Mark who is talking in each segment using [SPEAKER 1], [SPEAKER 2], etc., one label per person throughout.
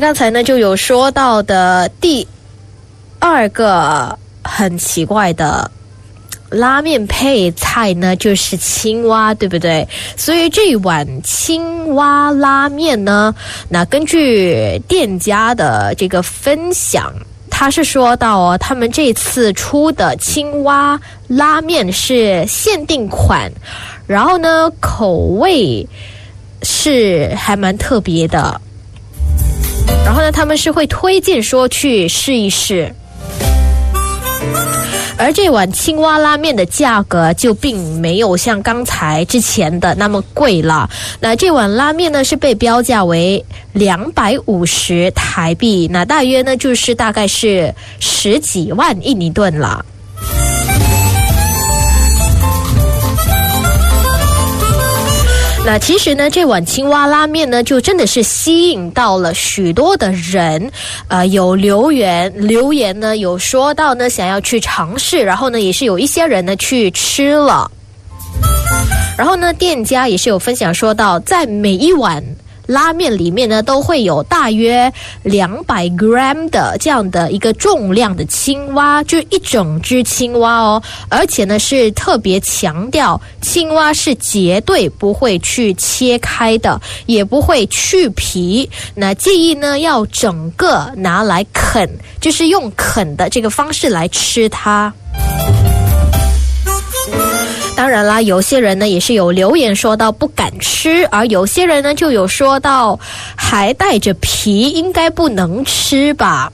[SPEAKER 1] 刚才呢就有说到的第二个很奇怪的拉面配菜呢，就是青蛙，对不对？所以这一碗青蛙拉面呢，那根据店家的这个分享，他是说到哦，他们这次出的青蛙拉面是限定款，然后呢，口味是还蛮特别的。然后呢，他们是会推荐说去试一试。而这碗青蛙拉面的价格就并没有像刚才之前的那么贵了。那这碗拉面呢是被标价为两百五十台币，那大约呢就是大概是十几万印尼盾了。那其实呢，这碗青蛙拉面呢，就真的是吸引到了许多的人，呃，有留言留言呢，有说到呢，想要去尝试，然后呢，也是有一些人呢去吃了，然后呢，店家也是有分享说到，在每一碗。拉面里面呢，都会有大约两百 gram 的这样的一个重量的青蛙，就一整只青蛙哦，而且呢是特别强调，青蛙是绝对不会去切开的，也不会去皮，那建议呢要整个拿来啃，就是用啃的这个方式来吃它。当然啦，有些人呢也是有留言说到不敢吃，而有些人呢就有说到还带着皮，应该不能吃吧。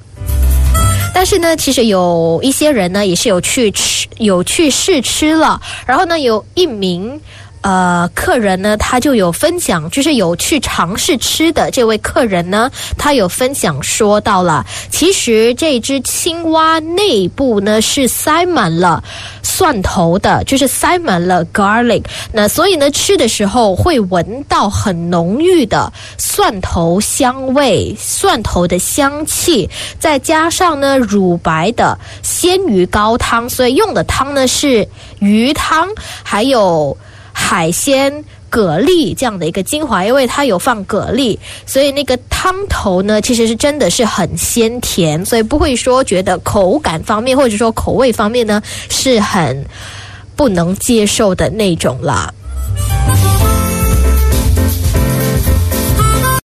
[SPEAKER 1] 但是呢，其实有一些人呢也是有去吃，有去试吃了，然后呢有一名。呃，客人呢，他就有分享，就是有去尝试吃的这位客人呢，他有分享说到了，其实这只青蛙内部呢是塞满了蒜头的，就是塞满了 garlic，那所以呢吃的时候会闻到很浓郁的蒜头香味，蒜头的香气，再加上呢乳白的鲜鱼高汤，所以用的汤呢是鱼汤，还有。海鲜蛤蜊这样的一个精华，因为它有放蛤蜊，所以那个汤头呢，其实是真的是很鲜甜，所以不会说觉得口感方面或者说口味方面呢是很不能接受的那种啦。